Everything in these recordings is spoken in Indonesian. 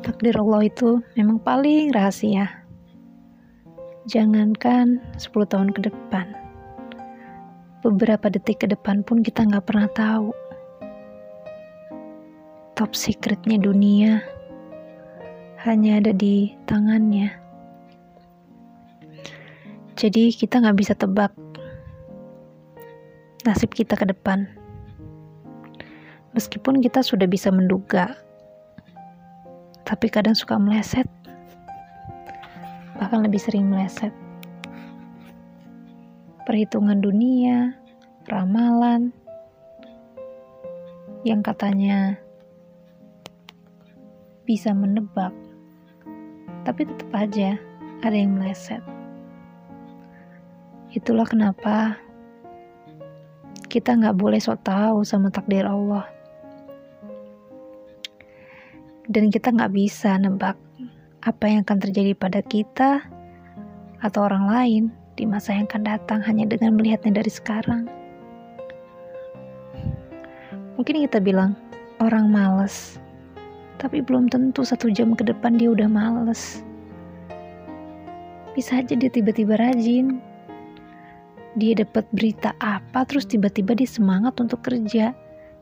Takdir Allah itu memang paling rahasia. Jangankan 10 tahun ke depan. Beberapa detik ke depan pun kita nggak pernah tahu. Top secretnya dunia hanya ada di tangannya. Jadi kita nggak bisa tebak nasib kita ke depan. Meskipun kita sudah bisa menduga tapi kadang suka meleset. Bahkan lebih sering meleset. Perhitungan dunia ramalan yang katanya bisa menebak. Tapi tetap aja ada yang meleset. Itulah kenapa kita nggak boleh sok tahu sama takdir Allah dan kita nggak bisa nebak apa yang akan terjadi pada kita atau orang lain di masa yang akan datang hanya dengan melihatnya dari sekarang. Mungkin kita bilang orang males, tapi belum tentu satu jam ke depan dia udah males. Bisa aja dia tiba-tiba rajin. Dia dapat berita apa, terus tiba-tiba dia semangat untuk kerja.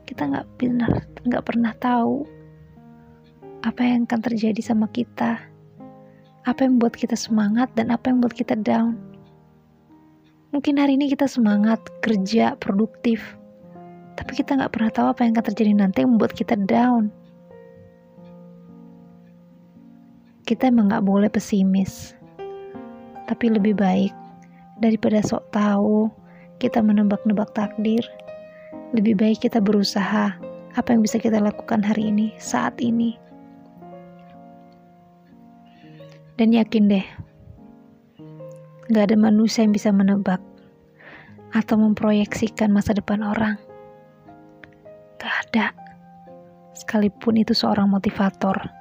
Kita nggak pernah nggak pernah tahu apa yang akan terjadi sama kita, apa yang membuat kita semangat dan apa yang membuat kita down. Mungkin hari ini kita semangat, kerja, produktif, tapi kita nggak pernah tahu apa yang akan terjadi nanti yang membuat kita down. Kita emang nggak boleh pesimis, tapi lebih baik daripada sok tahu kita menebak-nebak takdir. Lebih baik kita berusaha apa yang bisa kita lakukan hari ini, saat ini Dan yakin deh, gak ada manusia yang bisa menebak atau memproyeksikan masa depan orang. Gak ada. Sekalipun itu seorang motivator